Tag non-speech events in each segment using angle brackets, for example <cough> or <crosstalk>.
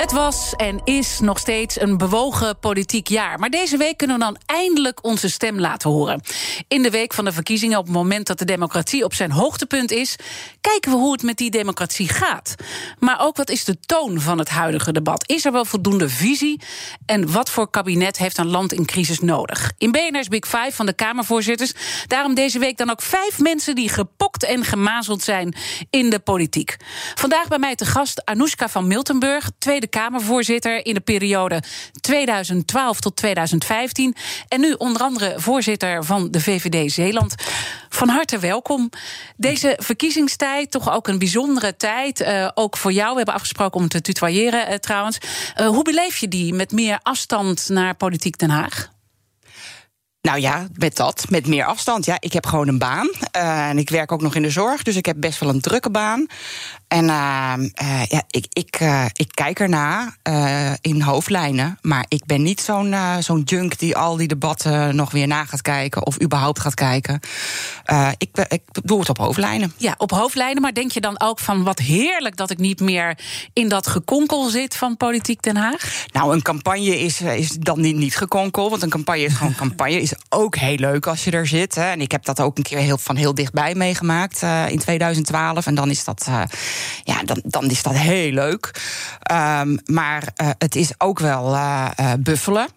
Het was en is nog steeds een bewogen politiek jaar. Maar deze week kunnen we dan eindelijk onze stem laten horen. In de week van de verkiezingen, op het moment dat de democratie op zijn hoogtepunt is, kijken we hoe het met die democratie gaat. Maar ook wat is de toon van het huidige debat? Is er wel voldoende visie? En wat voor kabinet heeft een land in crisis nodig? In BNR's Big Five van de Kamervoorzitters. Daarom deze week dan ook vijf mensen die gepokt en gemazeld zijn in de politiek. Vandaag bij mij te gast Anoushka van Miltenburg, Tweede Kamervoorzitter in de periode 2012 tot 2015. En nu onder andere voorzitter van de VVD Zeeland. Van harte welkom. Deze verkiezingstijd, toch ook een bijzondere tijd. Uh, ook voor jou. We hebben afgesproken om te tutoyeren uh, trouwens. Uh, hoe beleef je die met meer afstand naar politiek Den Haag? Nou ja, met dat, met meer afstand. Ja, ik heb gewoon een baan. En ik werk ook nog in de zorg, dus ik heb best wel een drukke baan. En uh, uh, ja, ik, ik, ik kijk erna in hoofdlijnen. Maar ik ben niet zo'n zo'n junk die al die debatten nog weer na gaat kijken. of überhaupt gaat kijken. ik, ik doe het op hoofdlijnen. Ja, op hoofdlijnen. Maar denk je dan ook van wat heerlijk dat ik niet meer in dat gekonkel zit van Politiek Den Haag? Nou, een campagne is, is dan niet, niet gekonkel. Want een campagne is gewoon <laughs> campagne. Is ook heel leuk als je er zit. Hè. En ik heb dat ook een keer heel, van heel dichtbij meegemaakt in 2012. En dan is dat ja, dan, dan is dat heel leuk. Um, maar uh, het is ook wel uh, uh, buffelen.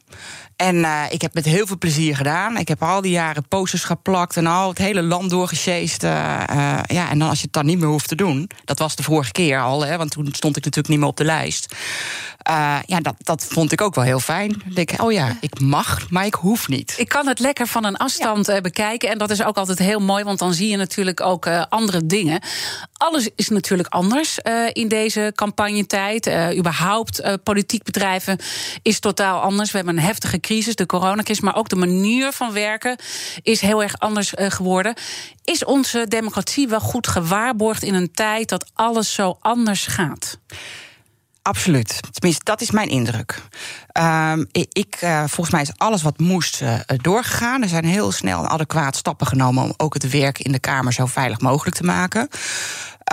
En ik heb met heel veel plezier gedaan. Ik heb al die jaren posters geplakt en al het hele land doorgesjeest. Ja, en dan als je het dan niet meer hoeft te doen. Dat was de vorige keer al, hè, want toen stond ik natuurlijk niet meer op de lijst. Ja, dat, dat vond ik ook wel heel fijn. Dan denk ik, oh ja, ik mag, maar ik hoef niet. Ik kan het lekker van een afstand ja. bekijken. En dat is ook altijd heel mooi, want dan zie je natuurlijk ook andere dingen. Alles is natuurlijk anders in deze campagnetijd. überhaupt, politiek bedrijven is totaal anders. We hebben een heftige crisis, de coronacrisis, maar ook de manier van werken is heel erg anders geworden. Is onze democratie wel goed gewaarborgd in een tijd dat alles zo anders gaat? Absoluut. Tenminste, dat is mijn indruk. Um, ik, uh, volgens mij is alles wat moest uh, doorgegaan. Er zijn heel snel adequaat stappen genomen om ook het werk in de Kamer zo veilig mogelijk te maken.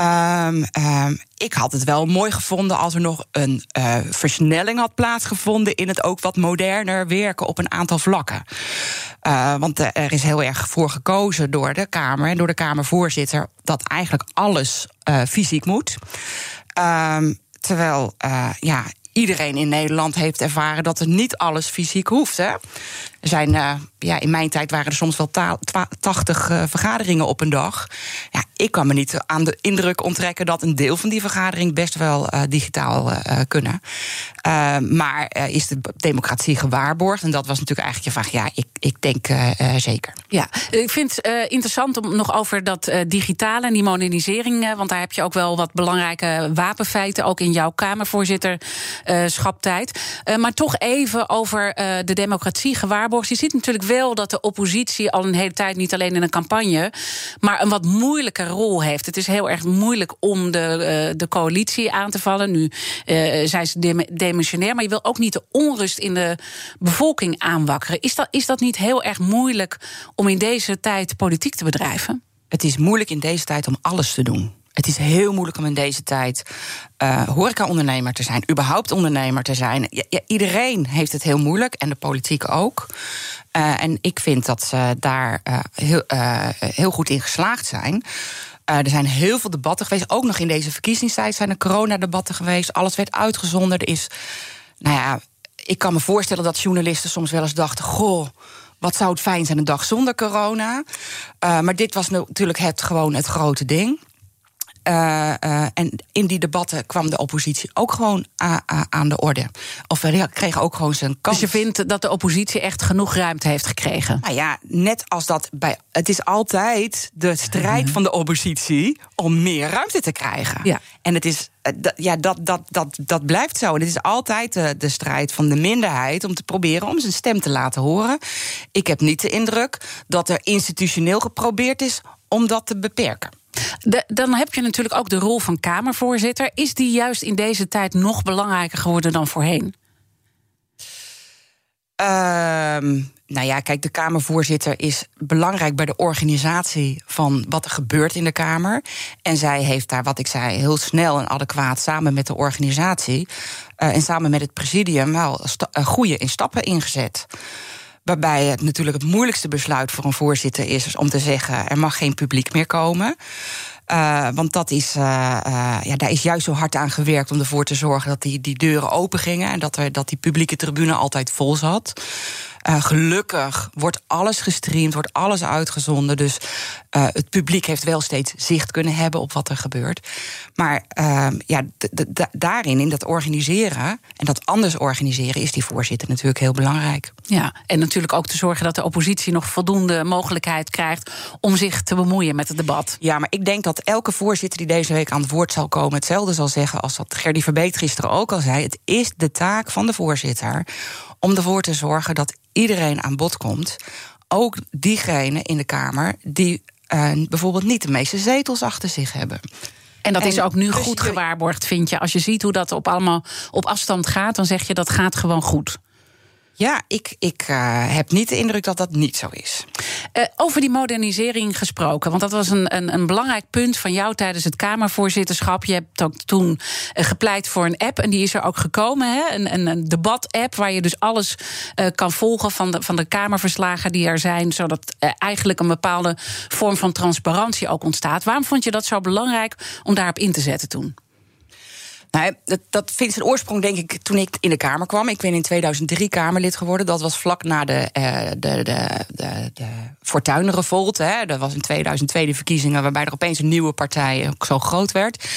Um, um, ik had het wel mooi gevonden als er nog een uh, versnelling had plaatsgevonden in het ook wat moderner werken op een aantal vlakken. Want er is heel erg voor gekozen door de Kamer en door de Kamervoorzitter dat eigenlijk alles fysiek moet. Um, terwijl ja, iedereen in Nederland heeft ervaren dat er niet alles fysiek hoeft. Hè? Zijn, uh, ja, in mijn tijd waren er soms wel 80 uh, vergaderingen op een dag. Ja, ik kan me niet aan de indruk onttrekken dat een deel van die vergadering best wel uh, digitaal kunnen. maar is de democratie gewaarborgd? En dat was natuurlijk eigenlijk je vraag. Ja, ik, ik denk zeker. Ja, ik vind het interessant om nog over dat digitale en die modernisering. want daar heb je ook wel wat belangrijke wapenfeiten, ook in jouw Kamervoorzitterschaptijd. maar toch even over de democratie gewaarborgd je ziet natuurlijk wel dat de oppositie al een hele tijd niet alleen in een campagne, maar een wat moeilijke rol heeft. Het is heel erg moeilijk om de, uh, de coalitie aan te vallen. Nu uh, zijn ze demissionair, maar je wil ook niet de onrust in de bevolking aanwakkeren. Is dat, is dat niet heel erg moeilijk om in deze tijd politiek te bedrijven? Het is moeilijk in deze tijd om alles te doen. Het is heel moeilijk om in deze tijd uh, horeca-ondernemer te zijn, überhaupt ondernemer te zijn. Iedereen heeft het heel moeilijk en de politiek ook. Uh, en ik vind dat ze daar uh, heel, heel goed in geslaagd zijn. er zijn heel veel debatten geweest. Ook nog in deze verkiezingstijd zijn er coronadebatten geweest. Alles werd uitgezonden. Er is, nou ja, ik kan me voorstellen dat journalisten soms wel eens dachten: goh wat zou het fijn zijn een dag zonder corona. Maar dit was natuurlijk het, gewoon het grote ding. Uh, uh, en in die debatten kwam de oppositie ook gewoon aan de orde. Of kreeg ook gewoon zijn kans. Dus je vindt dat de oppositie echt genoeg ruimte heeft gekregen? Nou ja, net als dat bij. Het is altijd de strijd van de oppositie om meer ruimte te krijgen. Ja. En het is. Ja, dat, dat, dat, dat blijft zo. En het is altijd de, de strijd van de minderheid om te proberen om zijn stem te laten horen. Ik heb niet de indruk dat er institutioneel geprobeerd is om dat te beperken. De, dan heb je natuurlijk ook de rol van Kamervoorzitter. Is die juist in deze tijd nog belangrijker geworden dan voorheen? Uh, Nou ja, kijk, de Kamervoorzitter is belangrijk bij de organisatie van wat er gebeurt in de Kamer. En zij heeft daar, wat ik zei, heel snel en adequaat samen met de organisatie uh, en samen met het presidium wel uh, goede in stappen ingezet. Waarbij het natuurlijk het moeilijkste besluit voor een voorzitter is om te zeggen: er mag geen publiek meer komen. Uh, want dat is, uh, uh, ja, daar is juist zo hard aan gewerkt om ervoor te zorgen dat die, die deuren open gingen en dat, er, dat die publieke tribune altijd vol zat. Uh, gelukkig wordt alles gestreamd, wordt alles uitgezonden. Dus uh, het publiek heeft wel steeds zicht kunnen hebben op wat er gebeurt. Maar uh, ja, daarin, in dat organiseren en dat anders organiseren, is die voorzitter natuurlijk heel belangrijk. Ja, en natuurlijk ook te zorgen dat de oppositie nog voldoende mogelijkheid krijgt om zich te bemoeien met het debat. Ja, maar ik denk dat elke voorzitter die deze week aan het woord zal komen, hetzelfde zal zeggen als wat Gerdy Verbeet gisteren ook al zei. Het is de taak van de voorzitter om ervoor te zorgen dat iedereen aan bod komt. Ook diegenen in de Kamer die uh, bijvoorbeeld niet de meeste zetels achter zich hebben. En dat is ook nu dus goed gewaarborgd, vind je? Als je ziet hoe dat op allemaal op afstand gaat, dan zeg je dat gaat gewoon goed. Ja, ik, ik uh, heb niet de indruk dat dat niet zo is. Uh, over die modernisering gesproken, want dat was een, een, een, belangrijk punt van jou tijdens het Kamervoorzitterschap. Je hebt ook toen uh, gepleit voor een app en die is er ook gekomen. Hè? Een, een, een debat-app waar je dus alles kan volgen van de, van de Kamerverslagen die er zijn, zodat eigenlijk een bepaalde vorm van transparantie ook ontstaat. Waarom vond je dat zo belangrijk om daarop in te zetten toen? Nou, dat, dat vindt zijn oorsprong, denk ik, toen ik in de Kamer kwam. Ik ben in 2003 Kamerlid geworden. Dat was vlak na de, uh, de, de, de, de. Hè. Dat was in 2002 de verkiezingen, waarbij er opeens een nieuwe partij zo groot werd.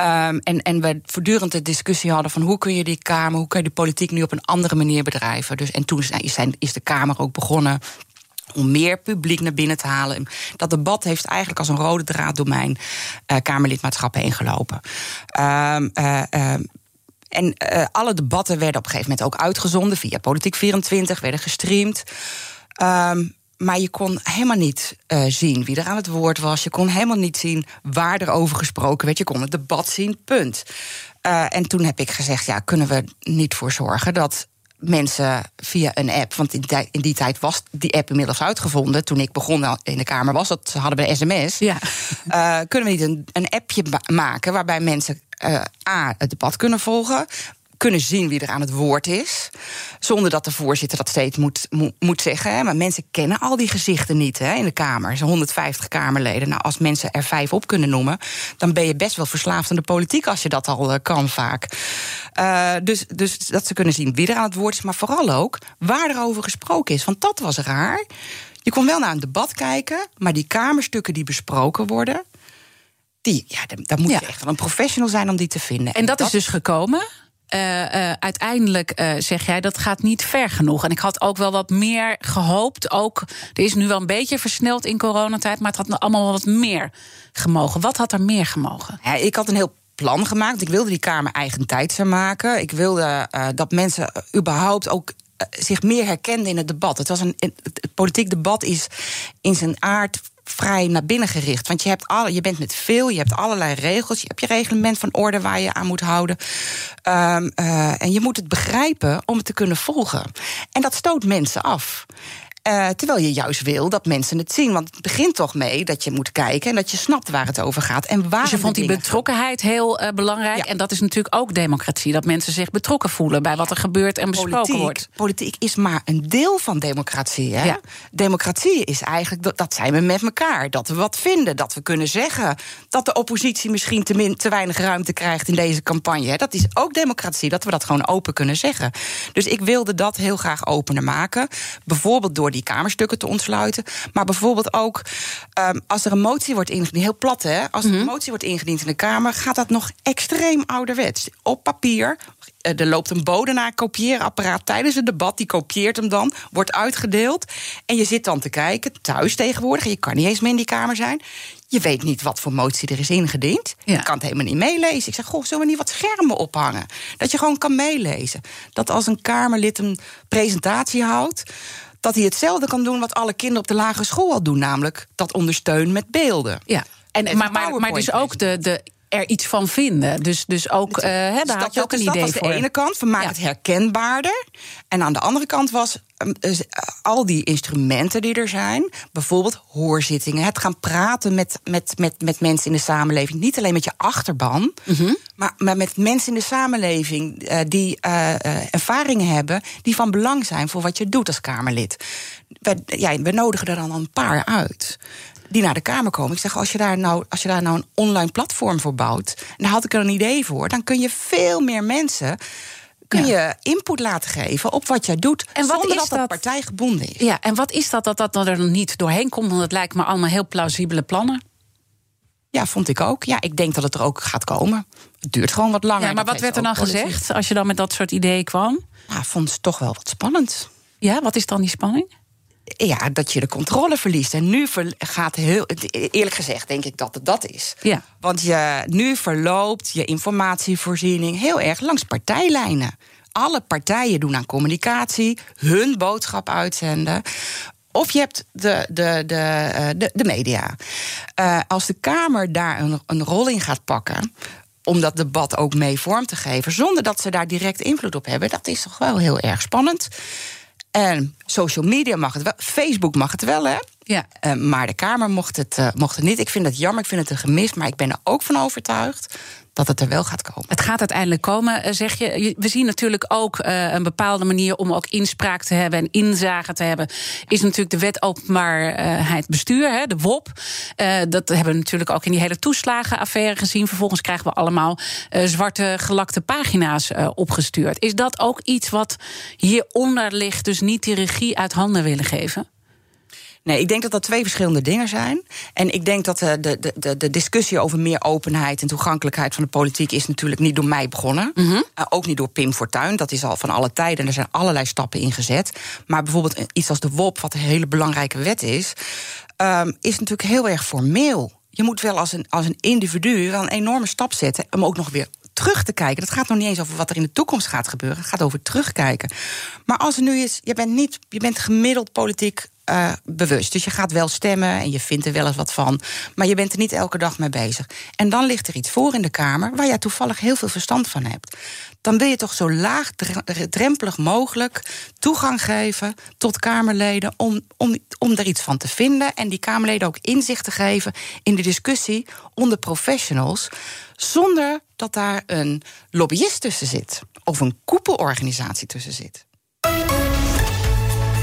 Um, en, en we voortdurend de discussie hadden van hoe kun je die Kamer, hoe kun je de politiek nu op een andere manier bedrijven. Dus, en toen zijn, is de Kamer ook begonnen om meer publiek naar binnen te halen. Dat debat heeft eigenlijk als een rode draad door mijn uh, Kamerlidmaatschap heen gelopen. Um, uh, uh, en alle debatten werden op een gegeven moment ook uitgezonden via Politiek 24, werden gestreamd. Um, maar je kon helemaal niet zien wie er aan het woord was. Je kon helemaal niet zien waar er over gesproken werd. Je kon het debat zien, punt. En toen heb ik gezegd: ja, kunnen we niet voor zorgen dat mensen via een app. Want in die, in die, tijd was die app inmiddels uitgevonden. Toen ik begon in de Kamer was, dat hadden we sms. Ja. Uh, <laughs> kunnen we niet een, een appje maken waarbij mensen uh, A, het debat kunnen volgen kunnen zien wie er aan het woord is. Zonder dat de voorzitter dat steeds moet, moet zeggen. Hè. Maar mensen kennen al die gezichten niet hè, in de Kamer. Ze 150 Kamerleden. Nou, als mensen er vijf op kunnen noemen, dan ben je best wel verslaafd aan de politiek als je dat al uh, kan vaak. Uh, dus, dus dat ze kunnen zien wie er aan het woord is, maar vooral ook waar er over gesproken is. Want dat was raar. Je kon wel naar een debat kijken, maar die Kamerstukken die besproken worden. Die, ja, daar moet je echt wel een professional zijn om die te vinden. En, dat, dat is dus gekomen? Uh, uiteindelijk uh, zeg jij dat gaat niet ver genoeg. En ik had ook wel wat meer gehoopt. Ook, er is nu wel een beetje versneld in coronatijd, maar het had allemaal wat meer gemogen. Wat had er meer gemogen? Ja, ik had een heel plan gemaakt. Ik wilde die Kamer eigen tijd maken. Ik wilde dat mensen überhaupt ook zich meer herkenden in het debat. Het, was een, het politiek debat is in zijn aard vrij naar binnen gericht. Want je, hebt alle, je bent met veel, je hebt allerlei regels. Je hebt je reglement van orde waar je aan moet houden. Um, uh, en je moet het begrijpen om het te kunnen volgen. En dat stoot mensen af. Uh, terwijl je juist wil dat mensen het zien. Want het begint toch mee dat je moet kijken en dat je snapt waar het over gaat. En waar dus je vond die betrokkenheid heel uh, belangrijk. Ja. En dat is natuurlijk ook democratie. Dat mensen zich betrokken voelen bij wat er gebeurt en besproken politiek, wordt. Politiek is maar een deel van democratie. Hè? Ja. Democratie is eigenlijk dat, dat zijn we met elkaar. Dat we wat vinden. Dat we kunnen zeggen dat de oppositie misschien te, min, te weinig ruimte krijgt in deze campagne. Hè? Dat is ook democratie. Dat we dat gewoon open kunnen zeggen. Dus ik wilde dat heel graag opener maken. Bijvoorbeeld door die kamerstukken te ontsluiten. Maar bijvoorbeeld ook um, als er een motie wordt ingediend, heel plat hè, als er een mhm. motie wordt ingediend in de Kamer, gaat dat nog extreem ouderwets. Op papier, eh, er loopt een bode naar een kopieerapparaat tijdens het debat. Die kopieert hem dan, wordt uitgedeeld. En je zit dan te kijken, thuis tegenwoordig. Je kan niet eens meer in die kamer zijn. Je weet niet wat voor motie er is ingediend. Je kan het helemaal niet meelezen. Ik zeg, goh, zullen we niet wat schermen ophangen? Dat je gewoon kan meelezen. Dat als een Kamerlid een presentatie houdt dat hij hetzelfde kan doen wat alle kinderen op de lagere school al doen, namelijk dat ondersteunen met beelden. Ja. En, maar, maar, maar dus ook de, de er iets van vinden. Dus, dus ook, uh, hè, daar had je ook een idee dat was voor. de ene kant, we maken het herkenbaarder. En aan de andere kant was Ehm, dus, eh, al die instrumenten die er zijn, bijvoorbeeld hoorzittingen, het gaan praten met, met, met, met mensen in de samenleving, niet alleen met je achterban, Mhm. maar, maar met mensen in de samenleving uh, die ervaringen hebben die van belang zijn voor wat je doet als Kamerlid. We, ja, we nodigen er dan een paar uit die naar de Kamer komen. Ik zeg, als je daar nou, als je daar nou een online platform voor bouwt, en daar had ik er een idee voor, dan kun je veel meer mensen kun je input laten geven op wat jij doet. En wat zonder is dat, dat partijgebonden is. Ja, en wat is dat dat dat er niet doorheen komt? Want het lijkt me allemaal heel plausibele plannen. Ja, vond ik ook. Ja, ik denk dat het er ook gaat komen. Het duurt gewoon wat langer. Ja, maar wat werd er dan gezegd als je dan met dat soort ideeën kwam? Ja, vond het toch wel wat spannend. Ja, wat is dan die spanning? Ja, dat je de controle verliest. En nu gaat heel. Eerlijk gezegd, denk ik dat het dat is. Ja. Want je, nu verloopt je informatievoorziening heel erg langs partijlijnen. Alle partijen doen aan communicatie, hun boodschap uitzenden. Of je hebt de, de, de, de, de media. Uh, als de Kamer daar een, een rol in gaat pakken om dat debat ook mee vorm te geven, zonder dat ze daar direct invloed op hebben, dat is toch wel heel erg spannend. En social media mag het wel. Facebook mag het wel, hè? Ja. Uh, maar de Kamer mocht het, uh, mocht het niet. Ik vind het jammer, ik vind het een gemis. Maar ik ben er ook van overtuigd dat het er wel gaat komen. Het gaat uiteindelijk komen, zeg je. We zien natuurlijk ook uh, een bepaalde manier om ook inspraak te hebben en inzage te hebben. Is natuurlijk de wet openbaarheid bestuur, de WOP. Uh, dat hebben we natuurlijk ook in die hele toeslagenaffaire gezien. Vervolgens krijgen we allemaal zwarte gelakte pagina's opgestuurd. Is dat ook iets wat hieronder ligt, dus niet die regie uit handen willen geven? Nee, ik denk dat dat twee verschillende dingen zijn. En ik denk dat de, de, de, de discussie over meer openheid en toegankelijkheid van de politiek is natuurlijk niet door mij begonnen. Mm -hmm. uh, ook niet door Pim Fortuyn. Dat is al van alle tijden. En er zijn allerlei stappen in gezet. Maar bijvoorbeeld iets als de WOP, wat een hele belangrijke wet is, um, is natuurlijk heel erg formeel. Je moet wel als een, als een individu wel een enorme stap zetten om ook nog weer terug te kijken. Dat gaat nog niet eens over wat er in de toekomst gaat gebeuren. Het gaat over terugkijken. Maar als er nu is, je bent niet, je bent gemiddeld politiek uh, bewust. Dus je gaat wel stemmen en je vindt er wel eens wat van. Maar je bent er niet elke dag mee bezig. En dan ligt er iets voor in de Kamer waar jij toevallig heel veel verstand van hebt. Dan wil je toch zo laagdrempelig mogelijk toegang geven tot Kamerleden om, om, om er iets van te vinden. En die Kamerleden ook inzicht te geven in de discussie onder professionals. Zonder dat daar een lobbyist tussen zit. Of een koepelorganisatie tussen zit.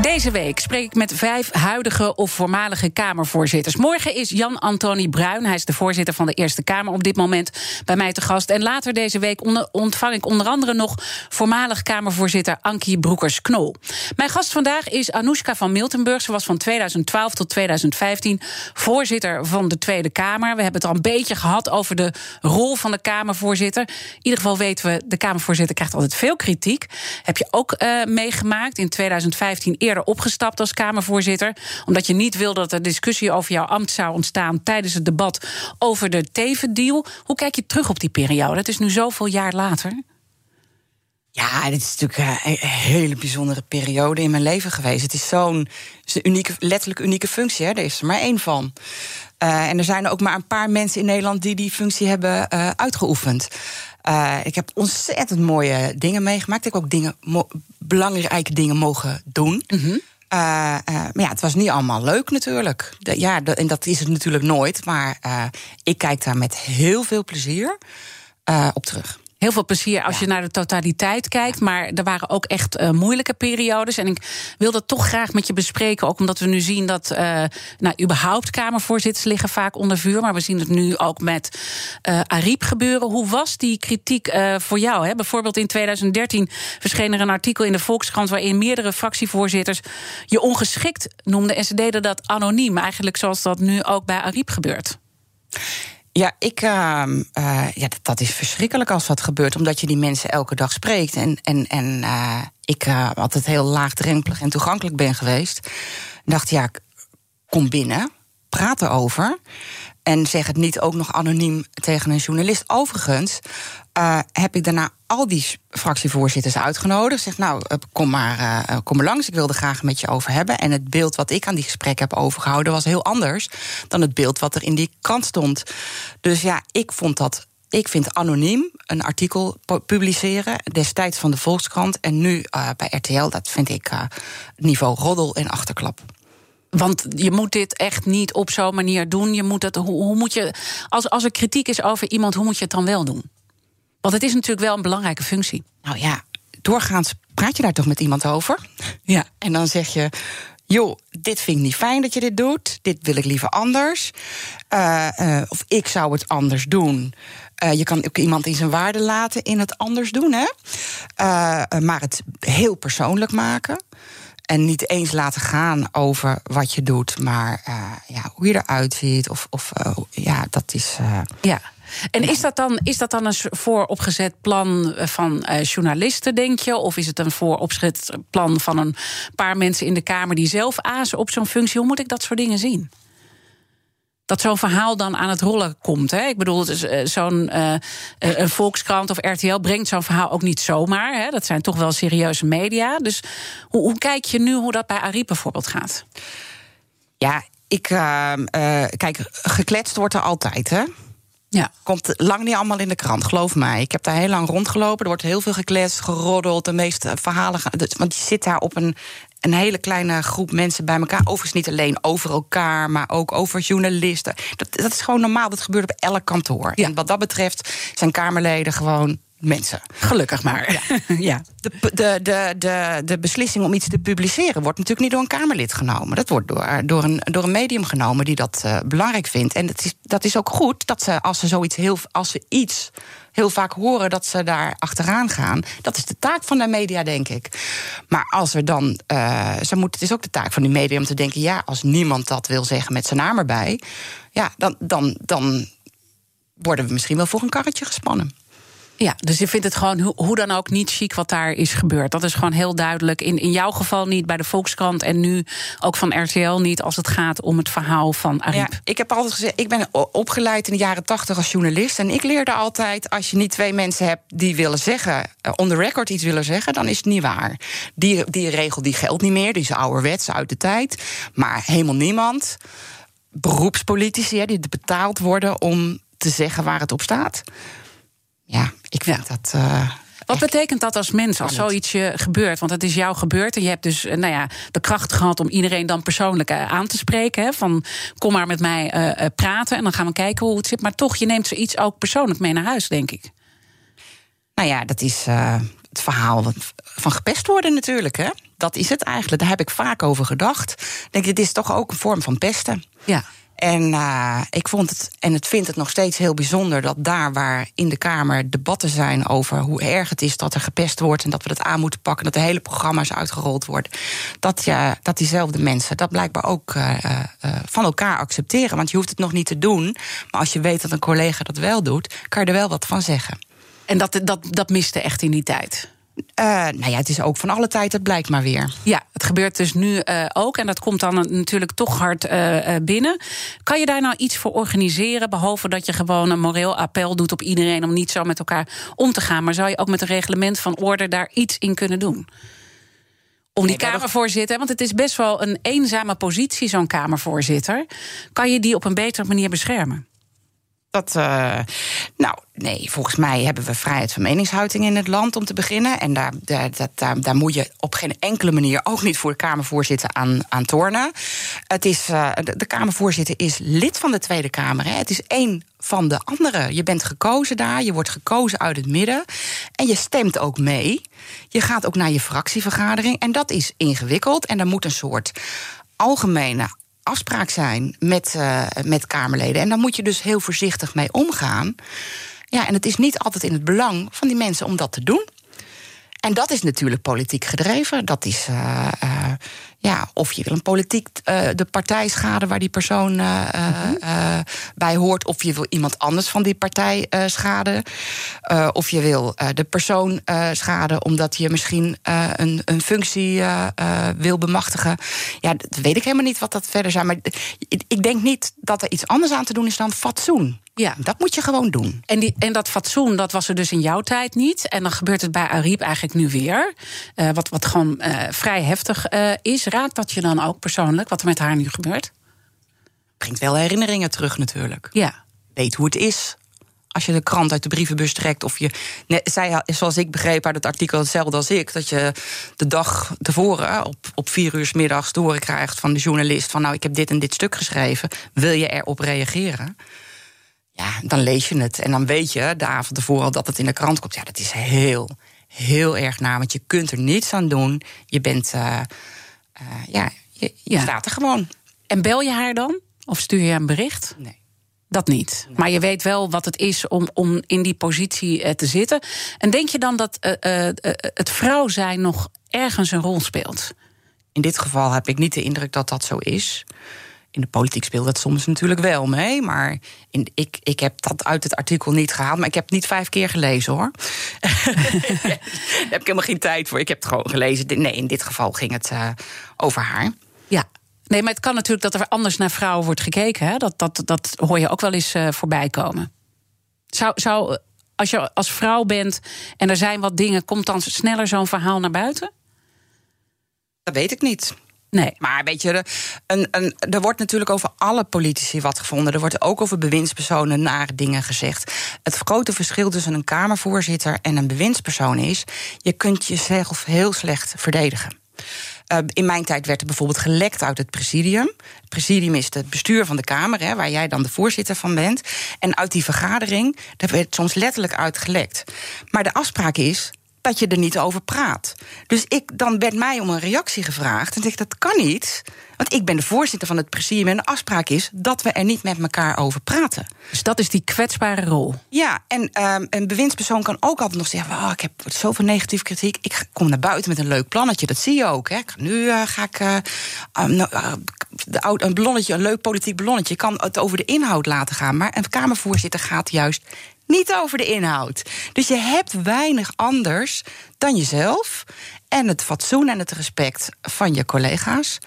Deze week spreek ik met vijf huidige of voormalige Kamervoorzitters. Morgen is Jan Antoni Bruin, hij is de voorzitter van de Eerste Kamer op dit moment bij mij te gast. En later deze week ontvang ik onder andere nog voormalig Kamervoorzitter Ankie Broekers-Knol. Mijn gast vandaag is Anoushka van Miltenburg. Ze was van 2012 tot 2015 voorzitter van de Tweede Kamer. We hebben het al een beetje gehad over de rol van de Kamervoorzitter. In ieder geval weten we, de Kamervoorzitter krijgt altijd veel kritiek. Heb je ook uh, meegemaakt in 2015 opgestapt als Kamervoorzitter. Omdat je niet wilde dat er discussie over jouw ambt zou ontstaan tijdens het debat over de Teven-deal. Hoe kijk je terug op die periode? Het is nu zoveel jaar later. Ja, dit is natuurlijk een hele bijzondere periode in mijn leven geweest. Het is zo'n unieke, letterlijk unieke functie. Hè? Er is er maar één van. Uh, en er zijn ook maar een paar mensen in Nederland die die functie hebben uh, uitgeoefend. Uh, ik heb ontzettend mooie dingen meegemaakt. Ik heb ook dingen, belangrijke dingen mogen doen. Mm -hmm. maar ja, het was niet allemaal leuk natuurlijk. De, ja, de, en dat is het natuurlijk nooit. Maar ik kijk daar met heel veel plezier op terug. Heel veel plezier als ja. je naar de totaliteit kijkt. Maar er waren ook echt uh, moeilijke periodes. En ik wil dat toch graag met je bespreken. Ook omdat we nu zien dat. Uh, nou, überhaupt Kamervoorzitters liggen vaak onder vuur. Maar we zien het nu ook met uh, Ariep gebeuren. Hoe was die kritiek voor jou? Hè? Bijvoorbeeld in 2013 verscheen er een artikel in de Volkskrant. waarin meerdere fractievoorzitters je ongeschikt noemden. En ze deden dat anoniem. Eigenlijk zoals dat nu ook bij Ariep gebeurt. Ja, ik, uh, uh, ja dat, dat, is verschrikkelijk als dat gebeurt, omdat je die mensen elke dag spreekt. En, en, en uh, ik altijd heel laagdrempelig en toegankelijk ben geweest. Dacht, ja, kom binnen, praat erover. En zeg het niet ook nog anoniem tegen een journalist. Overigens uh, heb ik daarna al die fractievoorzitters uitgenodigd. Zeg, nou, eh, kom maar, uh, kom maar langs. Ik wilde graag met je over hebben. En het beeld wat ik aan die gesprekken heb overgehouden was heel anders dan het beeld wat er in die krant stond. Dus ja, ik vond dat. Ik vind anoniem een artikel publiceren, destijds van de Volkskrant en nu bij RTL, dat vind ik niveau roddel en achterklap. Want je moet dit echt niet op zo'n manier doen. Je moet het, hoe, hoe moet je, als, als er kritiek is over iemand, hoe moet je het dan wel doen? Want het is natuurlijk wel een belangrijke functie. Nou ja, doorgaans praat je daar toch met iemand over? Ja. En dan zeg je. Joh, dit vind ik niet fijn dat je dit doet. Dit wil ik liever anders. Uh, uh, of ik zou het anders doen. Uh, je kan ook iemand in zijn waarde laten in het anders doen, hè? maar het heel persoonlijk maken. En niet eens laten gaan over wat je doet, maar ja, hoe je eruit ziet. Of, of ja, dat is. ja. En is dat dan, is dat dan een vooropgezet plan van journalisten, denk je? Of is het een vooropgezet plan van een paar mensen in de Kamer die zelf azen op zo'n functie? Hoe moet ik dat soort dingen zien? Dat zo'n verhaal dan aan het rollen komt. Hè? Ik bedoel, uh, zo'n uh, een Volkskrant of RTL brengt zo'n verhaal ook niet zomaar. Hè? Dat zijn toch wel serieuze media. Dus hoe, hoe kijk je nu hoe dat bij Ariep bijvoorbeeld gaat? Ja, ik. kijk, gekletst wordt er altijd, hè? Ja. Komt lang niet allemaal in de krant, geloof mij. Ik heb daar heel lang rondgelopen. Er wordt heel veel gekletst, geroddeld. De meeste verhalen. Want je zit daar op een, een hele kleine groep mensen bij elkaar. Overigens niet alleen over elkaar, maar ook over journalisten. Dat, dat is gewoon normaal. Dat gebeurt op elk kantoor. Ja. En wat dat betreft zijn Kamerleden gewoon mensen. Gelukkig maar. Ja. <laughs> ja. De, de, de, de, de beslissing om iets te publiceren wordt natuurlijk niet door een Kamerlid genomen. Dat wordt door, door, een, door een medium genomen die dat uh, belangrijk vindt. En dat is, dat is ook goed dat ze, als ze zoiets heel, als ze iets heel vaak horen dat ze daar achteraan gaan. Dat is de taak van de media, denk ik. Maar als er dan. Uh, ze moet, het is ook de taak van die media om te denken: ja, als niemand dat wil zeggen met zijn naam erbij. Ja, dan, dan, dan worden we misschien wel voor een karretje gespannen. Ja, dus je vindt het gewoon hoe dan ook niet chic wat daar is gebeurd. Dat is gewoon heel duidelijk. In, in jouw geval niet, bij de Volkskrant en nu ook van RTL niet... als het gaat om het verhaal van Ariep. Ja, ik heb altijd gezegd, ik ben opgeleid in de jaren tachtig als journalist... en ik leerde altijd, als je niet twee mensen hebt die willen zeggen... Eh, on the record iets willen zeggen, dan is het niet waar. Die, die regel die geldt niet meer, die is ouderwets, uit de tijd. Maar helemaal niemand, beroepspolitici die betaald worden... om te zeggen waar het op staat... Ja, ik vind dat. Uh, wat betekent dat als mens, als zoiets je gebeurt? Want het is jou gebeurd en je hebt dus eh, nou ja, de kracht gehad om iedereen dan persoonlijk eh, aan te spreken. Hè, van kom maar met mij uh, praten en dan gaan we kijken hoe het zit. Maar toch, je neemt zoiets ook persoonlijk mee naar huis, denk ik. Nou ja, dat is uh, het verhaal van gepest worden natuurlijk. Hè? Dat is het eigenlijk. Daar heb ik vaak over gedacht. Denk dit is toch ook een vorm van pesten. Ja. En uh, ik vond het, en het vind het nog steeds heel bijzonder dat daar waar in de Kamer debatten zijn over hoe erg het is dat er gepest wordt en dat we dat aan moeten pakken, dat de hele programma's uitgerold worden, dat, ja, dat diezelfde mensen dat blijkbaar ook uh, uh, van elkaar accepteren. Want je hoeft het nog niet te doen, maar als je weet dat een collega dat wel doet, kan je er wel wat van zeggen. En dat, dat, dat miste echt in die tijd? Uh, nou ja, het is ook van alle tijd, het blijkt maar weer. Ja, het gebeurt dus nu uh, ook. En dat komt dan natuurlijk toch hard uh, binnen. Kan je daar nou iets voor organiseren? Behalve dat je gewoon een moreel appel doet op iedereen om niet zo met elkaar om te gaan. Maar zou je ook met een reglement van orde daar iets in kunnen doen? Om die nee, Kamervoorzitter, want het is best wel een eenzame positie, zo'n Kamervoorzitter. Kan je die op een betere manier beschermen? Dat, uh, nou, nee, volgens mij hebben we vrijheid van meningsuiting in het land om te beginnen. En daar, daar, daar, daar moet je op geen enkele manier ook niet voor de Kamervoorzitter aan, aan tornen. Het is, uh, de, Kamervoorzitter is lid van de Tweede Kamer. Hè. Het is één van de anderen. Je bent gekozen daar, je wordt gekozen uit het midden. En je stemt ook mee. Je gaat ook naar je fractievergadering. En dat is ingewikkeld. En er moet een soort algemene afspraak zijn met, uh, met Kamerleden. En daar moet je dus heel voorzichtig mee omgaan. Ja, en het is niet altijd in het belang van die mensen om dat te doen. En dat is natuurlijk politiek gedreven. Dat is. Uh, uh, ja, of je wil een politiek uh, de partij schaden waar die persoon -hmm. bij hoort, of je wil iemand anders van die partij schaden, of je wil de persoon schaden omdat je misschien een, een functie wil bemachtigen. Ja, dat weet ik helemaal niet wat dat verder zijn. Maar ik denk niet dat er iets anders aan te doen is dan fatsoen. Ja. Dat moet je gewoon doen. En, die, en dat fatsoen, dat was er dus in jouw tijd niet. En dan gebeurt het bij Ariep eigenlijk nu weer. Uh, wat, wat gewoon uh, vrij heftig uh, is. Raakt dat je dan ook persoonlijk, wat er met haar nu gebeurt? Brengt wel herinneringen terug natuurlijk. Ja. Weet hoe het is als je de krant uit de brievenbus trekt. Of je. Net, zij, zoals ik begreep uit het artikel hetzelfde als ik. Dat je de dag tevoren op, op vier uur s middags krijgt van de journalist: van nou, ik heb dit en dit stuk geschreven. Wil je erop reageren? Ja, dan lees je het. En dan weet je de avond ervoor al dat het in de krant komt. Ja, dat is heel, heel erg na. Want je kunt er niets aan doen. Je bent. Uh, uh, ja, je, je ja. staat er gewoon. En bel je haar dan? Of stuur je een bericht? Nee. Dat niet. Nee. Maar je weet wel wat het is om, om in die positie uh, te zitten. En denk je dan dat het vrouw zijn nog ergens een rol speelt? In dit geval heb ik niet de indruk dat dat zo is. In de politiek speelt dat soms natuurlijk wel mee. Maar in, ik, ik heb dat uit het artikel niet gehaald. Maar ik heb het niet vijf keer gelezen hoor. <laughs> Daar heb ik helemaal geen tijd voor. Ik heb het gewoon gelezen. Nee, in dit geval ging het uh, over haar. Ja. Nee, maar het kan natuurlijk dat er anders naar vrouwen wordt gekeken. Hè? Dat, dat, dat hoor je ook wel eens uh, voorbij komen. Zou, zou, als je als vrouw bent en er zijn wat dingen, komt dan sneller zo'n verhaal naar buiten? Dat weet ik niet. Nee. Maar weet je, een, er wordt natuurlijk over alle politici wat gevonden. Er wordt ook over bewindspersonen nare dingen gezegd. Het grote verschil tussen een Kamervoorzitter en een bewindspersoon is: je kunt jezelf heel slecht verdedigen. Uh, in mijn tijd werd er bijvoorbeeld gelekt uit het presidium. Het presidium is het bestuur van de Kamer, hè, waar jij dan de voorzitter van bent. En uit die vergadering, daar werd soms letterlijk uitgelekt. Maar de afspraak is: dat je er niet over praat. Dus ik, dan werd mij om een reactie gevraagd. En ik dat kan niet. Want ik ben de voorzitter van het presidium. En de afspraak is dat we er niet met elkaar over praten. Dus dat is die kwetsbare rol. Ja, en um, een bewindspersoon kan ook altijd nog zeggen: oh, ik heb zoveel negatieve kritiek. Ik kom naar buiten met een leuk plannetje. Dat zie je ook. Hè. Nu uh, ga ik uh, uh, de, een ballonnetje, een leuk politiek ballonnetje. Je kan het over de inhoud laten gaan. Maar een Kamervoorzitter gaat juist niet over de inhoud. Dus je hebt weinig anders dan jezelf. En het fatsoen en het respect van je collega's.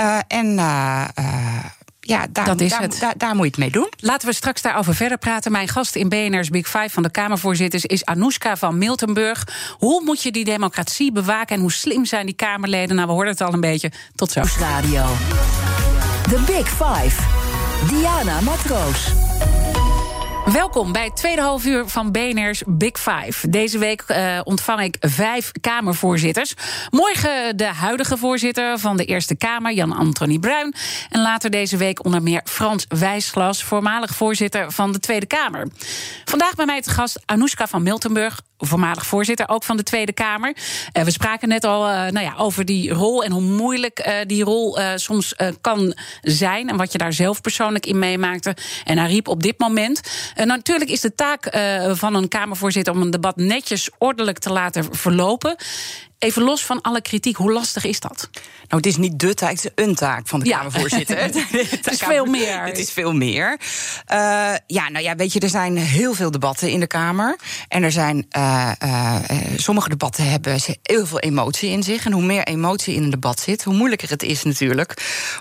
Uh, en uh, uh, ja, daar, dat is daar, het. Daar, daar, moet je het mee doen. Laten we straks daarover verder praten. Mijn gast in BNR's Big Five van de Kamervoorzitters is Anoushka van Miltenburg. Hoe moet je die democratie bewaken en hoe slim zijn die Kamerleden? Nou, we hoorden het al een beetje. Tot zo. Radio. The Big Five. Diana Matroos. Welkom bij het tweede half uur van BNR's Big Five. Deze week uh, ontvang ik vijf Kamervoorzitters. Morgen de huidige voorzitter van de Eerste Kamer, Jan-Anthony Bruin. En later deze week onder meer Frans Wijsglas, voormalig voorzitter van de Tweede Kamer. Vandaag bij mij te gast Anoushka van Miltenburg, voormalig voorzitter ook van de Tweede Kamer. Uh, we spraken net al uh, nou ja, over die rol en hoe moeilijk uh, die rol soms kan zijn. En wat je daar zelf persoonlijk in meemaakte. En hij riep op dit moment. natuurlijk is de taak van een Kamervoorzitter om een debat netjes ordelijk te laten verlopen. Even los van alle kritiek, hoe lastig is dat? Nou, het is niet de taak, het is een taak van de ja. Kamervoorzitter. <laughs> het is veel meer. Het is veel meer. Uh, ja, nou ja, weet je, er zijn heel veel debatten in de Kamer. En er zijn, uh, uh, sommige debatten hebben heel veel emotie in zich. En hoe meer emotie in een debat zit, hoe moeilijker het is natuurlijk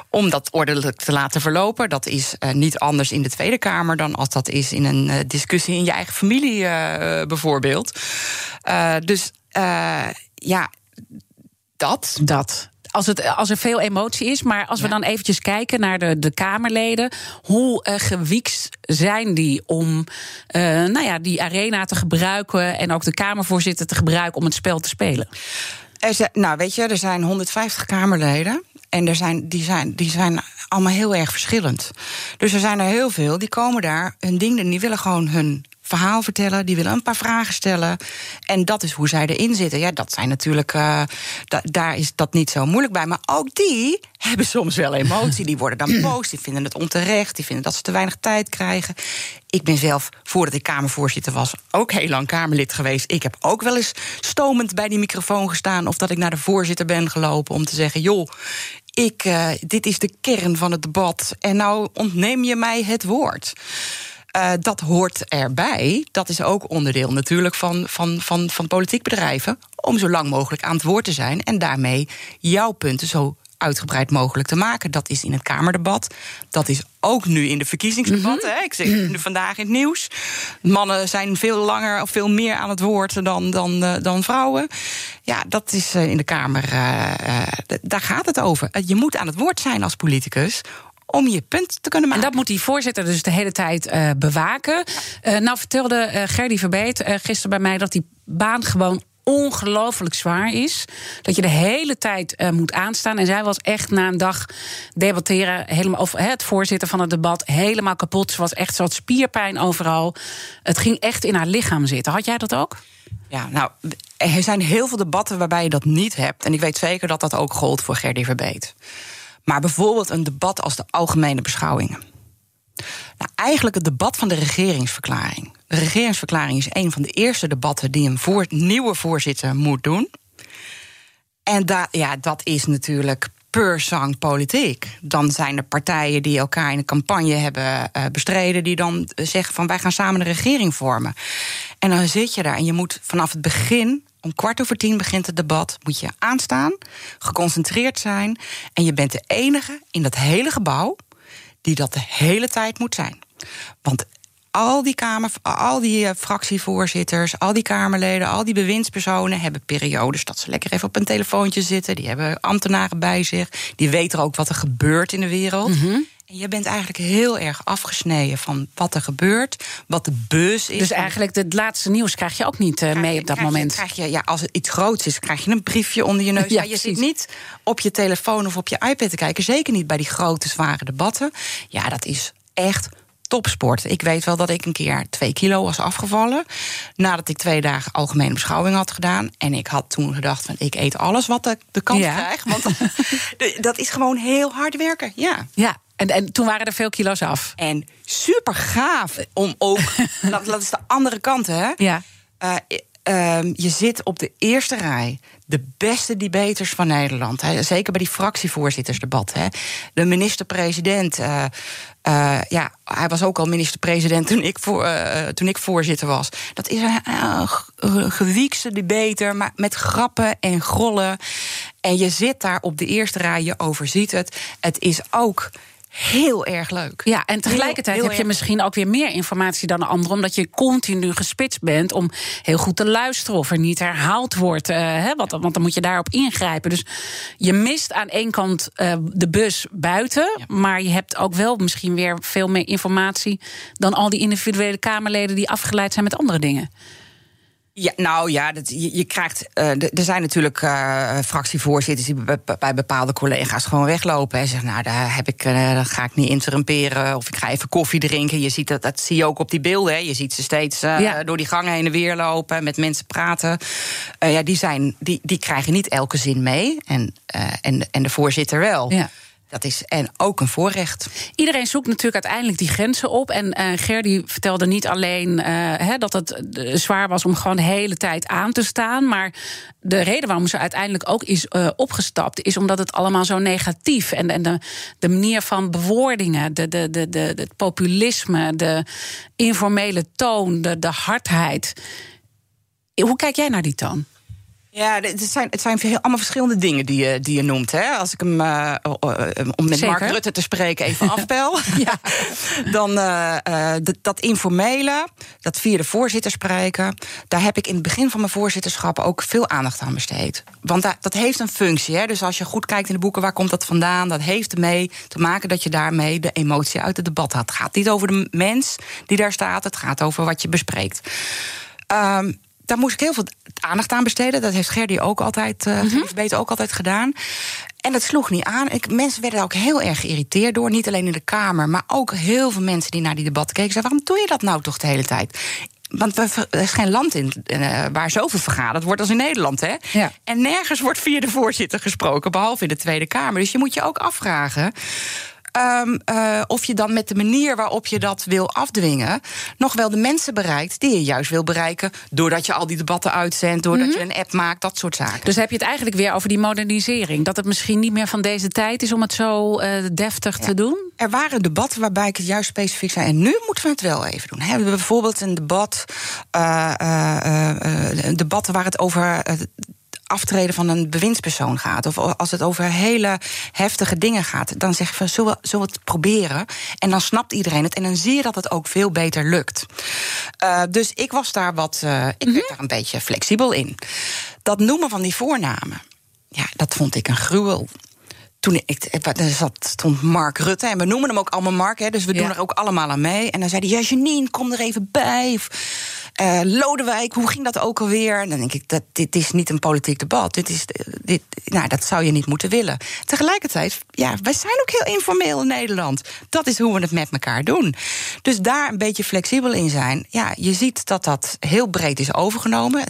om dat ordelijk te laten verlopen. Dat is niet anders in de Tweede Kamer dan als dat is in een discussie in je eigen familie, bijvoorbeeld. dus ja, dat. Dat. Als, het, als er veel emotie is, maar als we dan eventjes kijken naar de, de Kamerleden, hoe uh, gewiekst zijn die om uh, nou ja, die arena te gebruiken en ook de Kamervoorzitter te gebruiken om het spel te spelen? Er zijn, nou, weet je, er zijn 150 Kamerleden. En er zijn, die, zijn, die zijn allemaal heel erg verschillend. Dus er zijn er heel veel die komen daar hun ding en die willen gewoon hun verhaal vertellen, die willen een paar vragen stellen. En dat is hoe zij erin zitten. Ja, dat zijn natuurlijk. Uh, daar is dat niet zo moeilijk bij. Maar ook die hebben soms wel emotie. Die worden dan <clears throat> boos, die vinden het onterecht, die vinden dat ze te weinig tijd krijgen. Ik ben zelf, voordat ik Kamervoorzitter was, ook heel lang Kamerlid geweest. Ik heb ook wel eens stomend bij die microfoon gestaan. Of dat ik naar de voorzitter ben gelopen om te zeggen: joh, ik, uh, dit is de kern van het debat. En nou ontneem je mij het woord. Uh, dat hoort erbij. Dat is ook onderdeel natuurlijk van, van, van, van politiek bedrijven. Om zo lang mogelijk aan het woord te zijn. En daarmee jouw punten zo uitgebreid mogelijk te maken. Dat is in het Kamerdebat. Dat is ook nu in de verkiezingsdebatten. Mm Ik zeg nu vandaag in het nieuws. Mannen zijn veel langer of veel meer aan het woord dan, dan, uh, dan vrouwen. Ja, dat is uh, in de Kamer. Uh, daar gaat het over. Je moet aan het woord zijn als politicus om je punt te kunnen maken. En dat moet die voorzitter dus de hele tijd uh, bewaken. Uh, nou vertelde uh, Gerdy Verbeet gisteren bij mij dat die baan gewoon ongelooflijk zwaar is. Dat je de hele tijd uh, moet aanstaan. En zij was echt na een dag debatteren, helemaal, of het voorzitter van het debat, helemaal kapot. Ze was echt zo spierpijn overal. Het ging echt in haar lichaam zitten. Had jij dat ook? Ja, nou, er zijn heel veel debatten waarbij je dat niet hebt. En ik weet zeker dat dat ook gold voor Gerdy Verbeet. Maar bijvoorbeeld een debat als de algemene beschouwingen. Nou, eigenlijk het debat van de regeringsverklaring. De regeringsverklaring is een van de eerste debatten die een voor, nieuwe voorzitter moet doen. En ja, dat is natuurlijk per zang politiek. Dan zijn er partijen die elkaar in een campagne hebben uh, bestreden, die dan zeggen van wij gaan samen een regering vormen. En dan zit je daar en je moet vanaf het begin om kwart over tien begint het debat. Moet je aanstaan, geconcentreerd zijn. En je bent de enige in dat hele gebouw die dat de hele tijd moet zijn. Want al die, kamer, al die uh, fractievoorzitters, al die Kamerleden, al die bewindspersonen hebben periodes dat ze lekker even op een telefoontje zitten. Die hebben ambtenaren bij zich. Die weten ook wat er gebeurt in de wereld. -hmm. En je bent eigenlijk heel erg afgesneden van wat er gebeurt, wat de bus is. Dus eigenlijk het laatste nieuws krijg je ook niet uh, mee op dat krijg moment. Je, krijg je, ja, als het iets groots is, krijg je een briefje onder je neus. <laughs> Ja, ja je zit niet op je telefoon of op je iPad te kijken. Zeker niet bij die grote, zware debatten. Ja, dat is echt topsport. Ik weet wel dat ik een keer twee kilo was afgevallen. Nadat ik twee dagen algemene beschouwing had gedaan. En ik had toen gedacht van ik eet alles wat ik de kans ja. krijg. Want <laughs> <laughs> dat is gewoon heel hard werken. Ja. Ja, en, en toen waren er veel kilo's af. En super gaaf om ook. <laughs> dat, dat is de andere kant, hè? Ja. Uh, uh, je zit op de eerste rij. De beste debaters van Nederland. Hè. Zeker bij die fractievoorzittersdebat. Hè. De minister-president. Uh, uh, ja, hij was ook al minister-president toen, ik voor, toen ik voorzitter was. Dat is een, een gewiekste debater, maar met grappen en grollen. En je zit daar op de eerste rij, je overziet het. Het is ook heel erg leuk. Ja, en tegelijkertijd heel, heel heb je misschien ook weer meer informatie dan een ander, omdat je continu gespitst bent om heel goed te luisteren of er niet herhaald wordt. Uh, hè, want, want, dan moet je daarop ingrijpen. Dus je mist aan één kant uh, de bus buiten, ja. maar je hebt ook wel misschien weer veel meer informatie dan al die individuele Kamerleden die afgeleid zijn met andere dingen. Ja, nou ja, dat, je, je krijgt. Uh, er zijn natuurlijk uh, fractievoorzitters die bij, bij bepaalde collega's gewoon weglopen en zeggen: Nou, daar heb ik, uh, dan ga ik niet interrumperen. Of ik ga even koffie drinken. Je ziet dat, dat zie je ook op die beelden. Hè. Je ziet ze steeds ja. door die gangen heen en weer lopen, met mensen praten. ja, die, zijn, die, die krijgen niet elke zin mee. En, en, en de voorzitter wel. Ja. Dat is en ook een voorrecht. Iedereen zoekt natuurlijk uiteindelijk die grenzen op. En uh, Gerdy vertelde niet alleen he, dat het zwaar was om gewoon de hele tijd aan te staan. Maar de reden waarom ze uiteindelijk ook is opgestapt, is omdat het allemaal zo negatief en, en de, de manier van bewoordingen, de, de, de, de, het populisme, de informele toon, de, de hardheid. Hoe kijk jij naar die toon? Ja, het zijn, het zijn allemaal verschillende dingen die je, die je noemt. Hè? Als ik hem, uh, om met Zeker. Mark Rutte te spreken, even <laughs> afbel. ja. <laughs> Dan uh, dat, dat informele, dat via de voorzitter spreken... daar heb ik in het begin van mijn voorzitterschap ook veel aandacht aan besteed. Want dat, dat heeft een functie. Hè? Dus als je goed kijkt in de boeken, waar komt dat vandaan? Dat heeft ermee te maken dat je daarmee de emotie uit het debat had. Het gaat niet over de mens die daar staat, het gaat over wat je bespreekt. Um, daar moest ik heel veel aandacht aan besteden. Dat heeft Gerdy ook altijd, uh, mm -hmm. ook altijd gedaan. En dat sloeg niet aan. Ik, mensen werden ook heel erg geïrriteerd door. Niet alleen in de Kamer, maar ook heel veel mensen die naar die debatten keken. Zeiden, waarom doe je dat nou toch de hele tijd? want we, er is geen land in uh, waar zoveel vergaderd wordt als in Nederland. Hè? Ja. En nergens wordt via de voorzitter gesproken, behalve in de Tweede Kamer. Dus je moet je ook afvragen. Um, uh, of je dan met de manier waarop je dat wil afdwingen, nog wel de mensen bereikt die je juist wil bereiken. Doordat je al die debatten uitzendt, doordat mm -hmm. je een app maakt, dat soort zaken. Dus heb je het eigenlijk weer over die modernisering? Dat het misschien niet meer van deze tijd is om het zo uh, deftig ja. te doen? Er waren debatten waarbij ik het juist specifiek zei. En nu moeten we het wel even doen. We hebben bijvoorbeeld een debat, uh, debatten waar het over aftreden van een bewindspersoon gaat, of als het over hele heftige dingen gaat, dan we: zullen we, zullen we het proberen? En dan snapt iedereen het en dan zie je dat het ook veel beter lukt. Uh, dus ik was daar wat, uh, ik werd mm -hmm. daar een beetje flexibel in. Dat noemen van die voornamen, ja, dat vond ik een gruwel toen ik, er zat, stond Mark Rutte. En we noemen hem ook allemaal Mark, hè, dus we doen er ook allemaal aan mee. En dan zei hij: Ja, Janine, kom er even bij. Of, uh, Lodewijk, hoe ging dat ook alweer? En dan denk ik: dat, Dit is niet een politiek debat. Dit is, dit, nou, dat zou je niet moeten willen. Tegelijkertijd, ja, wij zijn ook heel informeel in Nederland. Dat is hoe we het met elkaar doen. Dus daar een beetje flexibel in zijn. Ja, je ziet dat dat heel breed is overgenomen.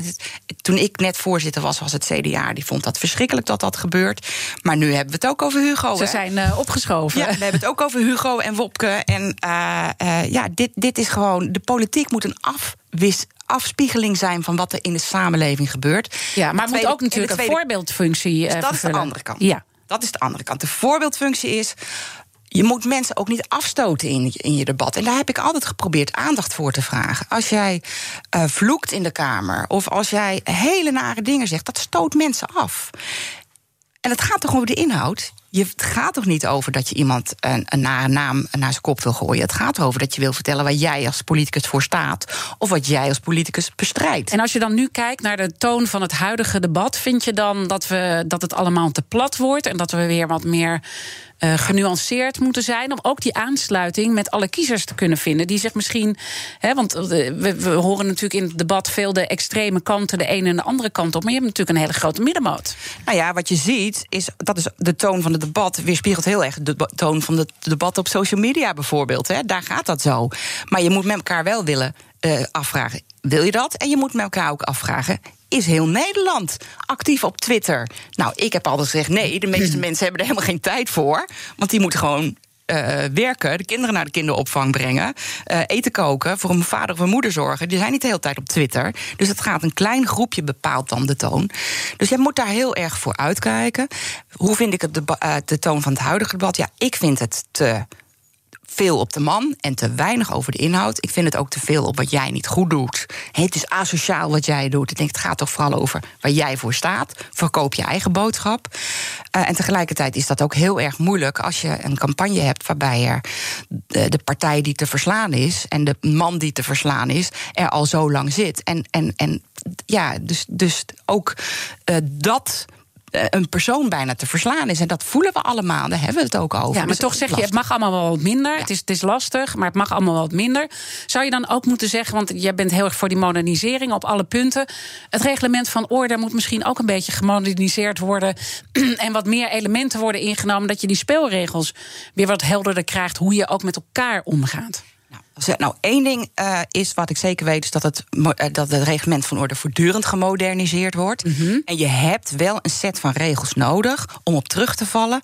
Toen ik net voorzitter was, was het CDA. Die vond dat verschrikkelijk dat dat gebeurt. Maar nu hebben we het ook over Hugo. Ze hè? zijn uh, opgeschoven. Ja, we hebben het ook over Hugo en Wopke. En uh, uh, ja, dit, dit is gewoon. De politiek moet een afwis afspiegeling zijn van wat er in de samenleving gebeurt. Ja, maar het moet ook natuurlijk tweede, een voorbeeldfunctie dus dat vervullen. is de andere kant. Ja. Dat is de andere kant. De voorbeeldfunctie is. Je moet mensen ook niet afstoten in, in je debat. En daar heb ik altijd geprobeerd aandacht voor te vragen. Als jij uh, vloekt in de Kamer of als jij hele nare dingen zegt, dat stoot mensen af. En het gaat toch over de inhoud? Je, het gaat toch niet over dat je iemand een, een naam naar zijn kop wil gooien. Het gaat erover dat je wil vertellen waar jij als politicus voor staat. Of wat jij als politicus bestrijdt. En als je dan nu kijkt naar de toon van het huidige debat, vind je dan dat, we, dat het allemaal te plat wordt en dat we weer wat meer uh, genuanceerd moeten zijn. Om ook die aansluiting met alle kiezers te kunnen vinden. Die zich misschien. Hè, want we, we, horen natuurlijk in het debat veel de extreme kanten, de ene en de andere kant op. Maar je hebt natuurlijk een hele grote middenmoot. Nou ja, wat je ziet, is dat is de toon van het debat weerspiegelt heel erg de toon van het debat op social media bijvoorbeeld. Hè. Daar gaat dat zo. Maar je moet met elkaar wel willen uh, afvragen: wil je dat? En je moet met elkaar ook afvragen: is heel Nederland actief op Twitter? Nou, ik heb altijd gezegd: nee, de meeste <clears throat> mensen hebben er helemaal geen tijd voor. Want die moeten gewoon uh, werken, de kinderen naar de kinderopvang brengen, uh, eten koken, voor een vader of een moeder zorgen. Die zijn niet de hele tijd op Twitter. Dus het gaat een klein groepje bepaalt dan de toon. Dus je moet daar heel erg voor uitkijken. Hoe vind ik het de, uh, de toon van het huidige debat? Ja, ik vind het te veel op de man en te weinig over de inhoud. Ik vind het ook te veel op wat jij niet goed doet. Het is asociaal wat jij doet. Denk, het gaat toch vooral over waar jij voor staat. Verkoop je eigen boodschap. Uh, en tegelijkertijd is dat ook heel erg moeilijk als je een campagne hebt waarbij er de, partij die te verslaan is en de man die te verslaan is, er al zo lang zit. En, en, en ja, dus, dus ook uh, dat een persoon bijna te verslaan is. En dat voelen we allemaal, daar hebben we het ook over. Ja, maar dus toch zeg je, het mag allemaal wel wat minder. Ja. Het, is, het is lastig, maar het mag allemaal wat minder. Zou je dan ook moeten zeggen, want jij bent heel erg voor die modernisering op alle punten. Het reglement van orde moet misschien ook een beetje gemoderniseerd worden. <clears throat> en wat meer elementen worden ingenomen. Dat je die speelregels weer wat helderder krijgt. Hoe je ook met elkaar omgaat. Nou, één ding uh, is wat ik zeker weet, is dat het, uh, dat het reglement van orde voortdurend gemoderniseerd wordt. Mm -hmm. En je hebt wel een set van regels nodig om op terug te vallen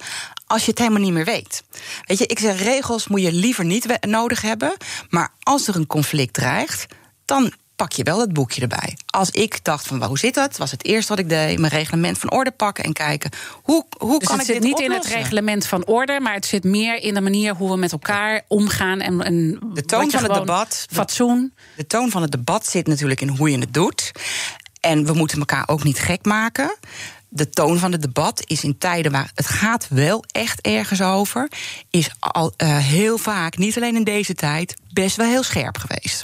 als je het helemaal niet meer weet. Weet je, ik zeg regels moet je liever niet nodig hebben, maar als er een conflict dreigt, dan pak je wel het boekje erbij. Als ik dacht van, hoe zit dat? Was het eerste wat ik deed, mijn reglement van orde pakken en kijken hoe, hoe dus kan het ik zit dit niet oplossen? in het reglement van orde, maar het zit meer in de manier hoe we met elkaar omgaan en, en de toon van het debat, fatsoen. De, de toon van het debat zit natuurlijk in hoe je het doet. En we moeten elkaar ook niet gek maken de toon van het debat is in tijden waar het gaat wel echt ergens over, is al uh, heel vaak, niet alleen in deze tijd, best wel heel scherp geweest.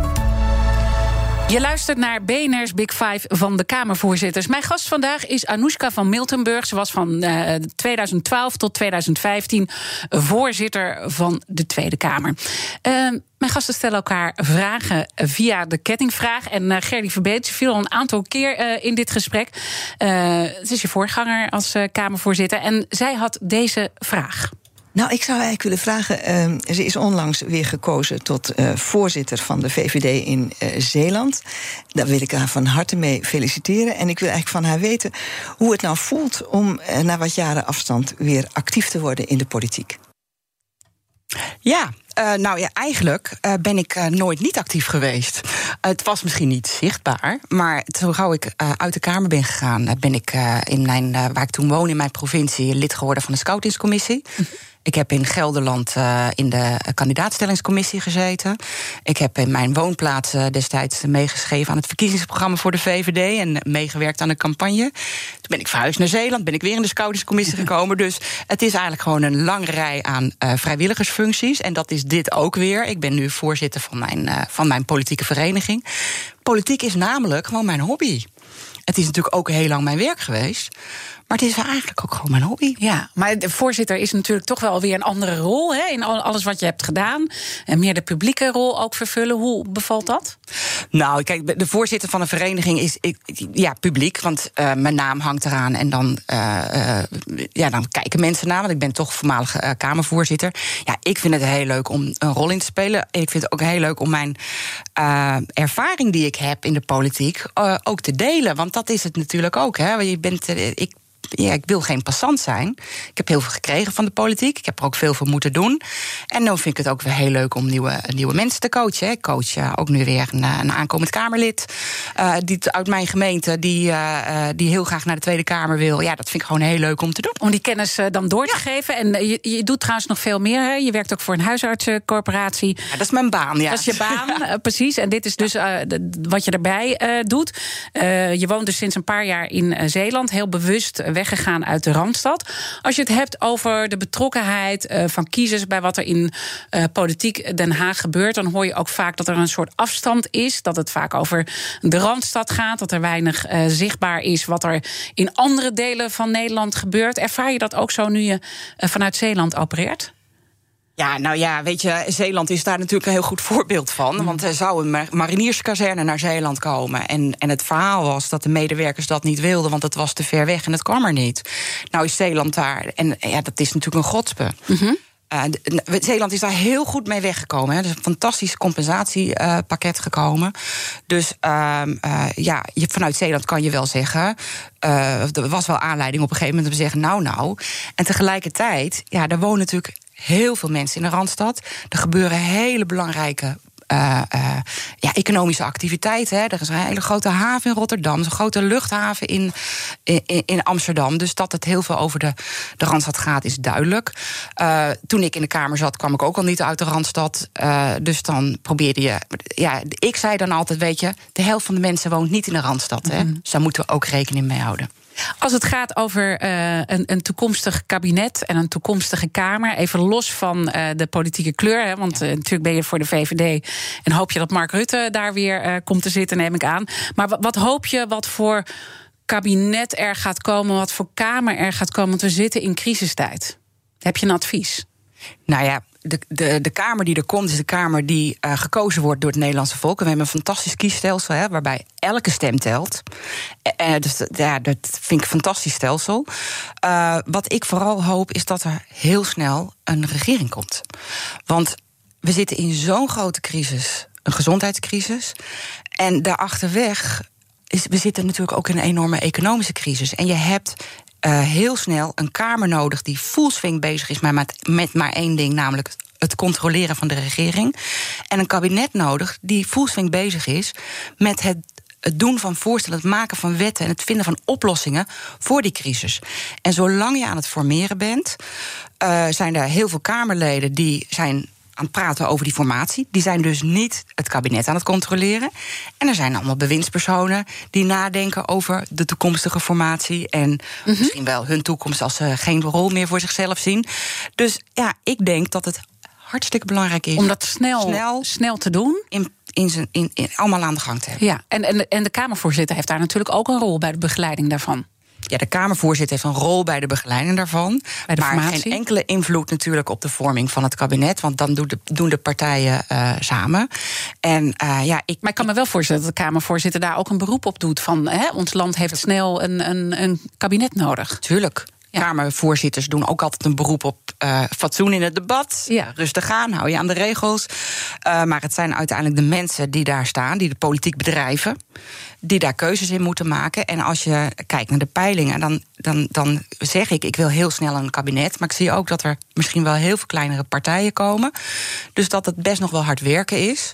Je luistert naar BNR's Big Five van de Kamervoorzitters. Mijn gast vandaag is Anoushka van Miltenburg. Ze was van uh, 2012 tot 2015 voorzitter van de Tweede Kamer. Uh, mijn gasten stellen elkaar vragen via de kettingvraag. En uh, Gerdy Verbeet viel al een aantal keer uh, in dit gesprek. Het is je voorganger als Kamervoorzitter. En zij had deze vraag. Nou, ik zou eigenlijk willen vragen. Uh, ze is onlangs weer gekozen tot uh, voorzitter van de VVD in uh, Zeeland. Daar wil ik haar van harte mee feliciteren. En ik wil eigenlijk van haar weten hoe het nou voelt om na wat jaren afstand weer actief te worden in de politiek. Ja, uh, nou ja, eigenlijk uh, ben ik uh, nooit niet actief geweest. het was misschien niet zichtbaar, maar zo gauw ik uit de Kamer ben gegaan, ben ik in mijn, waar ik toen woon in mijn provincie lid geworden van de Scoutingscommissie. <laughs> Ik heb in Gelderland uh, in de kandidaatstellingscommissie gezeten. Ik heb in mijn woonplaats uh, destijds meegeschreven aan het verkiezingsprogramma voor de VVD en meegewerkt aan de campagne. Toen ben ik verhuisd naar Zeeland, ben ik weer in de scoutingscommissie <laughs> gekomen. Dus het is eigenlijk gewoon een lange rij aan uh, vrijwilligersfuncties. En dat is dit ook weer. Ik ben nu voorzitter van mijn, van mijn politieke vereniging. Politiek is namelijk gewoon mijn hobby. Het is natuurlijk ook heel lang mijn werk geweest. Maar het is eigenlijk ook gewoon mijn hobby. Ja, maar de voorzitter is natuurlijk toch wel weer een andere rol hè, in alles wat je hebt gedaan. En meer de publieke rol ook vervullen. Hoe bevalt dat? Nou, kijk, de voorzitter van een vereniging is ik, ja, publiek, want uh, mijn naam hangt eraan. En dan, uh, uh, ja, dan kijken mensen naar, want ik ben toch voormalige Kamervoorzitter. Ja, ik vind het heel leuk om een rol in te spelen. Ik vind het ook heel leuk om mijn ervaring die ik heb in de politiek ook te delen. Want dat is het natuurlijk ook. Hè. Je bent, ik ja, ik wil geen passant zijn. Ik heb heel veel gekregen van de politiek. Ik heb er ook veel voor moeten doen. En dan vind ik het ook weer heel leuk om nieuwe, nieuwe mensen te coachen. Ik coach uh, ook nu weer een, een aankomend Kamerlid. Uh, die uit mijn gemeente, die, uh, die heel graag naar de Tweede Kamer wil. Ja, dat vind ik gewoon heel leuk om te doen. Om die kennis dan door te ja. geven. En je, je doet trouwens nog veel meer. Hè? Je werkt ook voor een huisartsencorporatie. Ja, dat is mijn baan, ja. Dat is je baan, <laughs> precies. En dit is dus wat je erbij doet. je woont dus sinds een paar jaar in Zeeland. Heel bewust weggegaan uit de Randstad. Als je het hebt over de betrokkenheid uh, van kiezers bij wat er in uh, politiek Den Haag gebeurt, dan hoor je ook vaak dat er een soort afstand is. Dat het vaak over de Randstad gaat. Dat er weinig uh, zichtbaar is wat er in andere delen van Nederland gebeurt. Ervaar je dat ook zo nu je vanuit Zeeland opereert? Ja, nou ja, weet je, Zeeland is daar natuurlijk een heel goed voorbeeld van. Mm. Want er zou een marinierskazerne naar Zeeland komen. En, en het verhaal was dat de medewerkers dat niet wilden, want het was te ver weg en het kwam er niet. Nou is Zeeland daar, en ja, dat is natuurlijk een godspe. Mm -hmm. Uh, Zeeland is daar heel goed mee weggekomen. Er is een fantastisch compensatiepakket uh, gekomen. Dus uh, ja, je, vanuit Zeeland kan je wel zeggen. Uh, er was wel aanleiding op een gegeven moment om te zeggen: nou, nou. En tegelijkertijd, ja, daar wonen natuurlijk heel veel mensen in de randstad. Er gebeuren hele belangrijke uh, uh, ja, economische activiteiten. Hè. Er is een hele grote haven in Rotterdam, een grote luchthaven in, in, in, Amsterdam. Dus dat het heel veel over de, de Randstad gaat, is duidelijk. Uh, toen ik in de Kamer zat, kwam ik ook al niet uit de Randstad. dus dan probeerde je. Ja, ik zei dan altijd: weet je, de helft van de mensen woont niet in de Randstad. Hè. Dus daar moeten we ook rekening mee houden. Als het gaat over uh, een, een, toekomstig kabinet en een toekomstige Kamer, even los van uh, de politieke kleur, hè, want uh, natuurlijk ben je voor de VVD en hoop je dat Mark Rutte daar weer komt te zitten, neem ik aan. Maar wat, wat hoop je wat voor kabinet er gaat komen, wat voor Kamer er gaat komen? Want we zitten in crisistijd. Heb je een advies? Nou ja, de, de, de Kamer die er komt, is de Kamer die uh, gekozen wordt door het Nederlandse volk. En we hebben een fantastisch kiesstelsel, hè, waarbij elke stem telt. Uh, dus ja, dat vind ik een fantastisch stelsel. Wat ik vooral hoop, is dat er heel snel een regering komt. Want we zitten in zo'n grote crisis, een gezondheidscrisis. En daarachterweg is, we zitten natuurlijk ook in een enorme economische crisis. En je hebt uh, heel snel een Kamer nodig die full bezig is met, met maar één ding, namelijk het controleren van de regering. En een kabinet nodig die full bezig is met het doen van voorstellen, het maken van wetten en het vinden van oplossingen voor die crisis. En zolang je aan het formeren bent, uh, zijn er heel veel Kamerleden die zijn aan het praten over die formatie. Die zijn dus niet het kabinet aan het controleren. En er zijn allemaal bewindspersonen die nadenken over de toekomstige formatie. En mm -hmm. misschien wel hun toekomst als ze geen rol meer voor zichzelf zien. Dus ja, ik denk dat het hartstikke belangrijk is. Om dat snel, snel, snel te doen. In, in zijn, in, in, allemaal aan de gang te hebben. Ja, en, en, en de Kamervoorzitter heeft daar natuurlijk ook een rol bij de begeleiding daarvan. Ja, de Kamervoorzitter heeft een rol bij de begeleiding daarvan. Bij de maar formatie? geen enkele invloed natuurlijk op de vorming van het kabinet. Want dan doen de, doen de partijen eh, samen. En eh, ja, ik. Maar ik kan me wel voorstellen dat de Kamervoorzitter daar ook een beroep op doet. Van hè, ons land heeft snel een, een, een kabinet nodig. Tuurlijk. Ja. Kamervoorzitters doen ook altijd een beroep op eh, fatsoen in het debat. Ja. Rustig aan, hou je aan de regels. Eh, maar het zijn uiteindelijk de mensen die daar staan, die de politiek bedrijven, die daar keuzes in moeten maken. En als je kijkt naar de peilingen, dan, dan, dan zeg ik, ik wil heel snel een kabinet. Maar ik zie ook dat er misschien wel heel veel kleinere partijen komen. Dus dat het best nog wel hard werken is.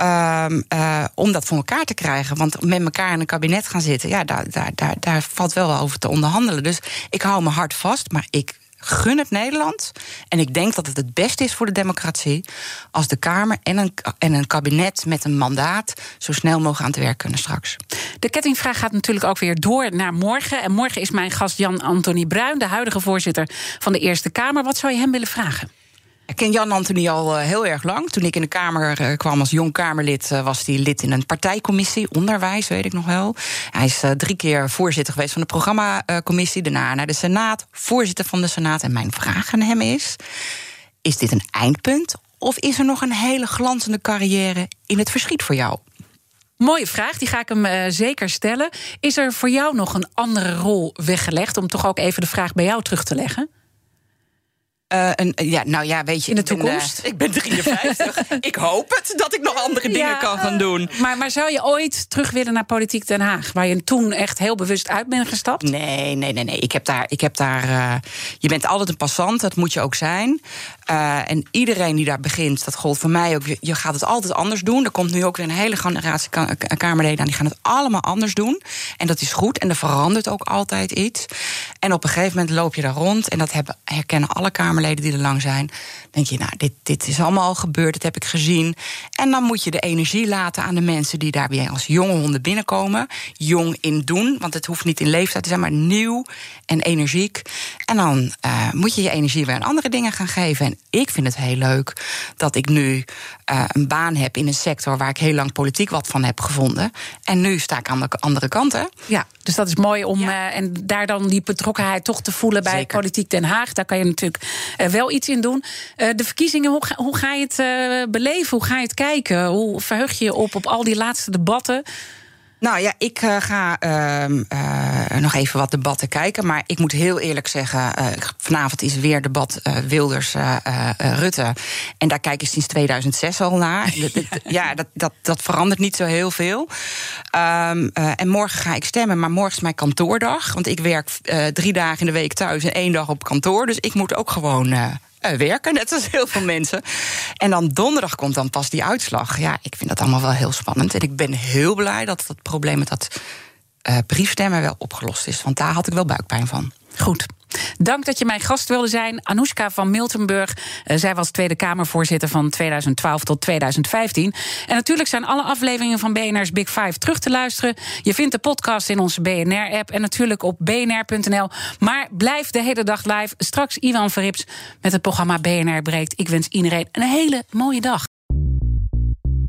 Ehm, eh, om dat voor elkaar te krijgen. Want met elkaar in een kabinet gaan zitten, ja, daar, daar, daar, daar valt wel over te onderhandelen. Dus ik hou me hard vast, maar ik gun het Nederland. En ik denk dat het het beste is voor de democratie als de Kamer en een, en een kabinet met een mandaat zo snel mogelijk aan het werk kunnen straks. De kettingvraag gaat natuurlijk ook weer door naar morgen. En morgen is mijn gast Jan-Anthony Bruin, de huidige voorzitter van de Eerste Kamer. Wat zou je hem willen vragen? Ik ken Jan Anthony al eh, heel erg lang. Toen ik in de Kamer eh, kwam als jong Kamerlid, eh, was hij lid in een partijcommissie, onderwijs, weet ik nog wel. Hij is drie keer voorzitter geweest van de programmacommissie, daarna naar de Senaat, voorzitter van de Senaat. En mijn vraag aan hem is: is dit een eindpunt? Of is er nog een hele glanzende carrière in het verschiet voor jou? Mooie vraag, die ga ik hem zeker stellen. Is er voor jou nog een andere rol weggelegd? Om toch ook even de vraag bij jou terug te leggen? Eh, een, ja, nou ja, weet je. In de ben, toekomst? eh, ik ben 53. <laughs> ik hoop het dat ik nog andere dingen Ja, kan gaan doen. Maar, maar zou je ooit terug willen naar Politiek Den Haag? Waar je toen echt heel bewust uit bent gestapt? Nee, nee, nee, nee. Ik heb daar. Ik heb daar eh, je bent altijd een passant, dat moet je ook zijn. Eh, en iedereen die daar begint, dat gold voor mij ook. Je, je gaat het altijd anders doen. Er komt nu ook weer een hele generatie ka- ka- Kamerleden aan. Die gaan het allemaal anders doen. En dat is goed. En er verandert ook altijd iets. En op een gegeven moment loop je daar rond. En dat hebben, herkennen alle Kamerleden die er lang zijn. Denk je, nou, dit, dit is allemaal al gebeurd. Dat heb ik gezien. En dan moet je de energie laten aan de mensen die daar weer als jonge honden binnenkomen. Jong in doen. Want het hoeft niet in leeftijd te zijn, maar nieuw en energiek. En dan eh, moet je je energie weer aan andere dingen gaan geven. En ik vind het heel leuk dat ik nu eh, een baan heb in een sector waar ik heel lang politiek wat van heb gevonden. En nu sta ik aan de andere kant, hè? Ja, dus dat is mooi om Ja. eh, en daar dan die betrokkenheid toch te voelen bij Zeker. Politiek Den Haag. Daar kan je natuurlijk eh, wel iets in doen. Eh, de verkiezingen, hoe ga, hoe ga je het eh, beleven? Hoe ga je het kijken? Hoe verheug je je op op al die laatste debatten? Nou ja, ik eh, ga ehm, eh, nog even wat debatten kijken. Maar ik moet heel eerlijk zeggen, eh, vanavond is weer debat Wilders-Rutte. en daar kijk ik sinds 2006 al naar. <laughs> Ja, dat, dat, dat verandert niet zo heel veel. Ehm, eh, en morgen ga ik stemmen, maar morgen is mijn kantoordag. Want ik werk drie dagen in de week thuis en één dag op kantoor. Dus ik moet ook gewoon... eh, werken, net als heel veel mensen. En dan donderdag komt dan pas die uitslag. Ja, ik vind dat allemaal wel heel spannend. En ik ben heel blij dat dat probleem met dat eh, briefstemmen wel opgelost is. Want daar had ik wel buikpijn van. Goed. Dank dat je mijn gast wilde zijn. Anoushka van Miltenburg. Eh, zij was Tweede Kamervoorzitter van 2012 tot 2015. En natuurlijk zijn alle afleveringen van BNR's Big Five terug te luisteren. Je vindt de podcast in onze BNR-app en natuurlijk op bnr.nl. Maar blijf de hele dag live. Straks Ivan Verrips met het programma BNR Breekt. Ik wens iedereen een hele mooie dag.